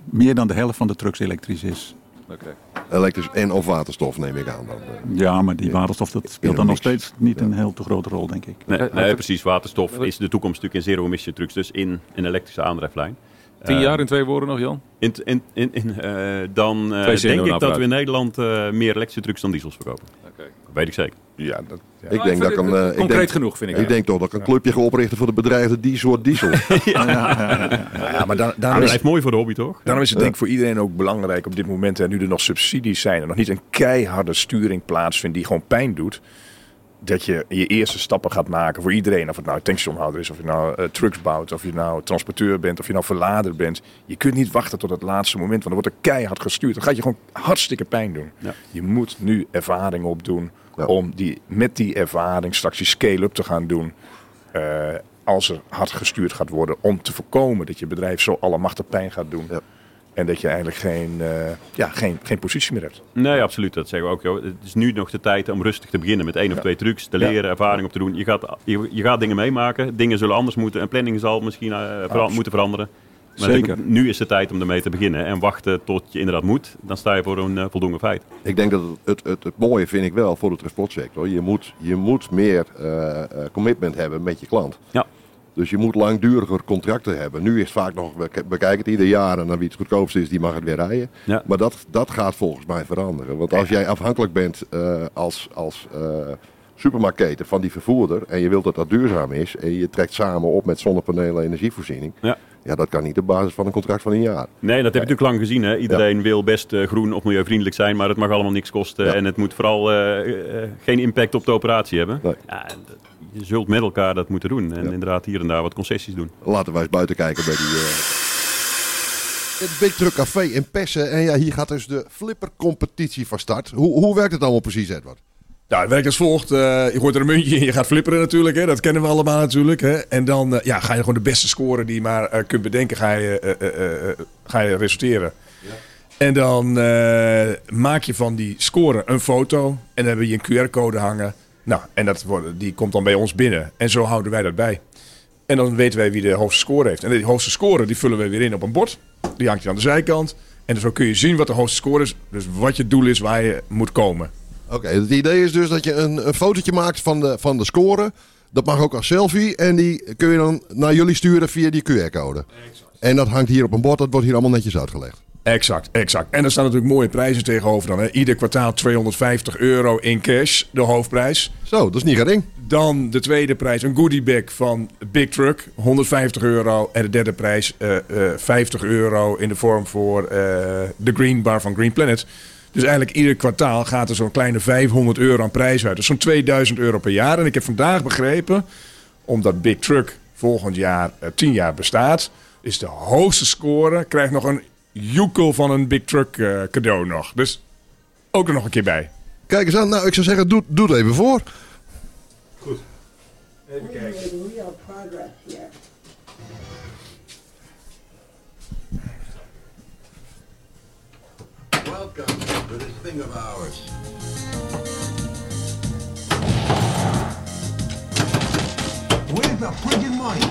meer dan de helft van de trucks elektrisch is. Oké. Elektrisch en of waterstof neem ik aan dan. eh. Ja, maar die waterstof dat speelt dan nog steeds niet een heel te grote rol, denk ik. nee, nee, precies. Waterstof is de toekomst natuurlijk in zero-emission trucks. Dus in een elektrische aandrijflijn. Tien Eh, jaar in twee woorden nog, Jan? In, in, in, in, eh, dan eh, denk ik dat we in Nederland eh, meer elektrische trucks dan diesels verkopen. Weet ik zeker. ja, dat, ja. Ik denk dat ik een, eh, ik Concreet denk, genoeg, vind ik. ik denk toch dat ik een clubje ga oprichten voor de bedreigde die soort diesel. Ja, maar daarom, dat is, blijft mooi voor de hobby, toch? daarom is het denk ik voor iedereen ook belangrijk op dit moment, en nu er nog subsidies zijn en nog niet een keiharde sturing plaatsvindt die gewoon pijn doet, dat je je eerste stappen gaat maken voor iedereen. Of het nou tankstationhouder is, of je nou eh, trucks bouwt, of je nou transporteur bent, of je nou verlader bent. Je kunt niet wachten tot het laatste moment, want dan wordt er keihard gestuurd. Dan gaat je gewoon hartstikke pijn doen. Ja. Je moet nu ervaring opdoen Ja. om die, met die ervaring straks die scale-up te gaan doen. eh, als er hard gestuurd gaat worden om te voorkomen dat je bedrijf zo allemachtig pijn gaat doen. Ja. En dat je eigenlijk geen, eh, ja, geen, geen positie meer hebt. Nee, absoluut. Dat zeggen we ook. Joh. Het is nu nog de tijd om rustig te beginnen met één of twee trucs. Te leren, ervaring op te doen. Je gaat, je, je gaat dingen meemaken. Dingen zullen anders moeten. En planning zal misschien eh, vera- moeten veranderen. Maar Zeker. nu is de tijd om ermee te beginnen. En wachten tot je inderdaad moet. Dan sta je voor een eh, voldoende feit. Ik denk dat het, het, het, het mooie vind ik wel voor de transportsector. Je moet, je moet meer eh, eh, commitment hebben met je klant. Ja. Dus je moet langduriger contracten hebben. Nu is het vaak nog, we k- bekijken het ieder jaar en dan wie het goedkoopste is, die mag het weer rijden. Ja. Maar dat, dat gaat volgens mij veranderen. Want als jij afhankelijk bent eh, als, als eh, supermarktketen van die vervoerder en je wilt dat dat duurzaam is en je trekt samen op met zonnepanelen en energievoorziening. Ja. Ja, dat kan niet op basis van een contract van een jaar. Nee, dat heb je natuurlijk lang gezien. Hè? Iedereen wil best eh, groen of milieuvriendelijk zijn, maar het mag allemaal niks kosten. Ja. En het moet vooral geen impact op de operatie hebben. Nee. Ja, je zult met elkaar dat moeten doen. En inderdaad hier en daar wat concessies doen. Laten wij eens buiten kijken bij die... eh, Het Big Truck Café in Pessen. En ja, hier gaat dus de flippercompetitie van start. Hoe, hoe werkt het allemaal precies, Edward? Nou, het werkt als volgt. Eh, je gooit er een muntje in, je gaat flipperen natuurlijk. Hè? Dat kennen we allemaal natuurlijk. Hè? En dan eh, ja, ga je gewoon de beste score die je maar eh, kunt bedenken, ga je, eh, eh, eh, ga je resulteren. En dan eh, maak je van die score een foto. En dan hebben we een QR-code hangen. Nou, en dat wordt, die komt dan bij ons binnen. En zo houden wij dat bij. En dan weten wij wie de hoogste score heeft. En die hoogste score die vullen we weer in op een bord. Die hangt je aan de zijkant. En zo kun je zien wat de hoogste score is. Dus wat je doel is waar je moet komen. Oké, het idee is dus dat je een, een fotootje maakt van de, van de score. Dat mag ook als selfie. En die kun je dan naar jullie sturen via die QR-code. En dat hangt hier op een bord. Dat wordt hier allemaal netjes uitgelegd. Exact, exact. En er staan natuurlijk mooie prijzen tegenover dan. Hè. Ieder kwartaal 250 euro in cash, de hoofdprijs. Zo, dat is niet gering. Dan de tweede prijs, een goodie bag van Big Truck, 150 euro. En de derde prijs, eh, eh, 50 euro in de vorm voor eh, de Green Bar van Green Planet. Dus eigenlijk ieder kwartaal gaat er zo'n kleine 500 euro aan prijs uit. Dus zo'n 2000 euro per jaar. En ik heb vandaag begrepen, omdat Big Truck volgend jaar eh, 10 jaar bestaat, is de hoogste score, krijgt nog een joekel van een Big Truck eh, cadeau nog. Dus ook er nog een keer bij. Kijk eens aan. Nou, ik zou zeggen, doe, doe het even voor. Even kijken. made real progress here. Welcome to this thing of ours. Where's the friggin' money?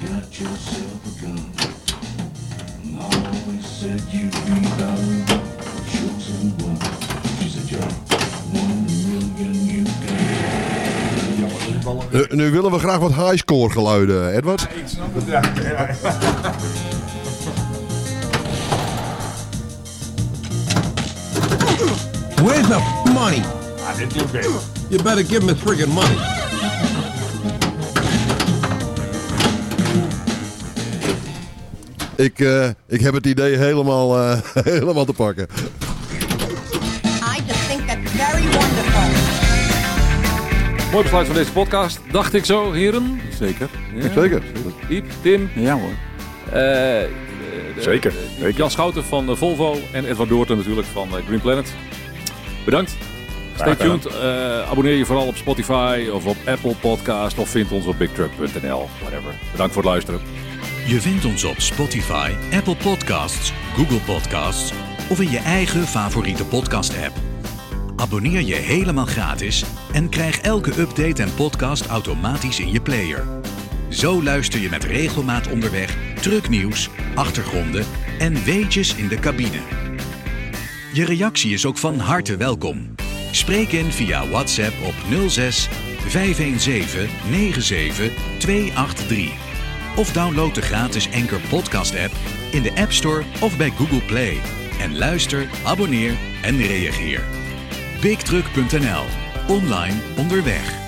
Got yourself a gun. Nu, nu willen we graag wat highscore geluiden, Edward. Ik snap het, ja. Where's the money? Ah, dit lukt beter. You better give his friggin' money. Ik, eh, ik heb het idee helemaal, eh, helemaal te pakken. I just think that's very wonderful. Mooi besluit van deze podcast, dacht ik zo, heren. Zeker. Ja. Zeker. Iep, Tim, Ja hoor. eh, Zeker, zeker. Jan Schouten van Volvo en Edward Doorten natuurlijk van Green Planet. Bedankt. Stay tuned. Eh, abonneer je vooral op Spotify of op Apple Podcast of vind ons op bigtruck.nl. Whatever. Bedankt voor het luisteren. Je vindt ons op Spotify, Apple Podcasts, Google Podcasts of in je eigen favoriete podcast-app. Abonneer je helemaal gratis en krijg elke update en podcast automatisch in je player. Zo luister je met regelmaat onderweg trucknieuws, achtergronden en weetjes in de cabine. Je reactie is ook van harte welkom. Spreek in via WhatsApp op 06 517 97 283. Of download de gratis Anchor Podcast app in de App Store of bij Google Play. En luister, abonneer en reageer. BigTruck.nl. Online onderweg.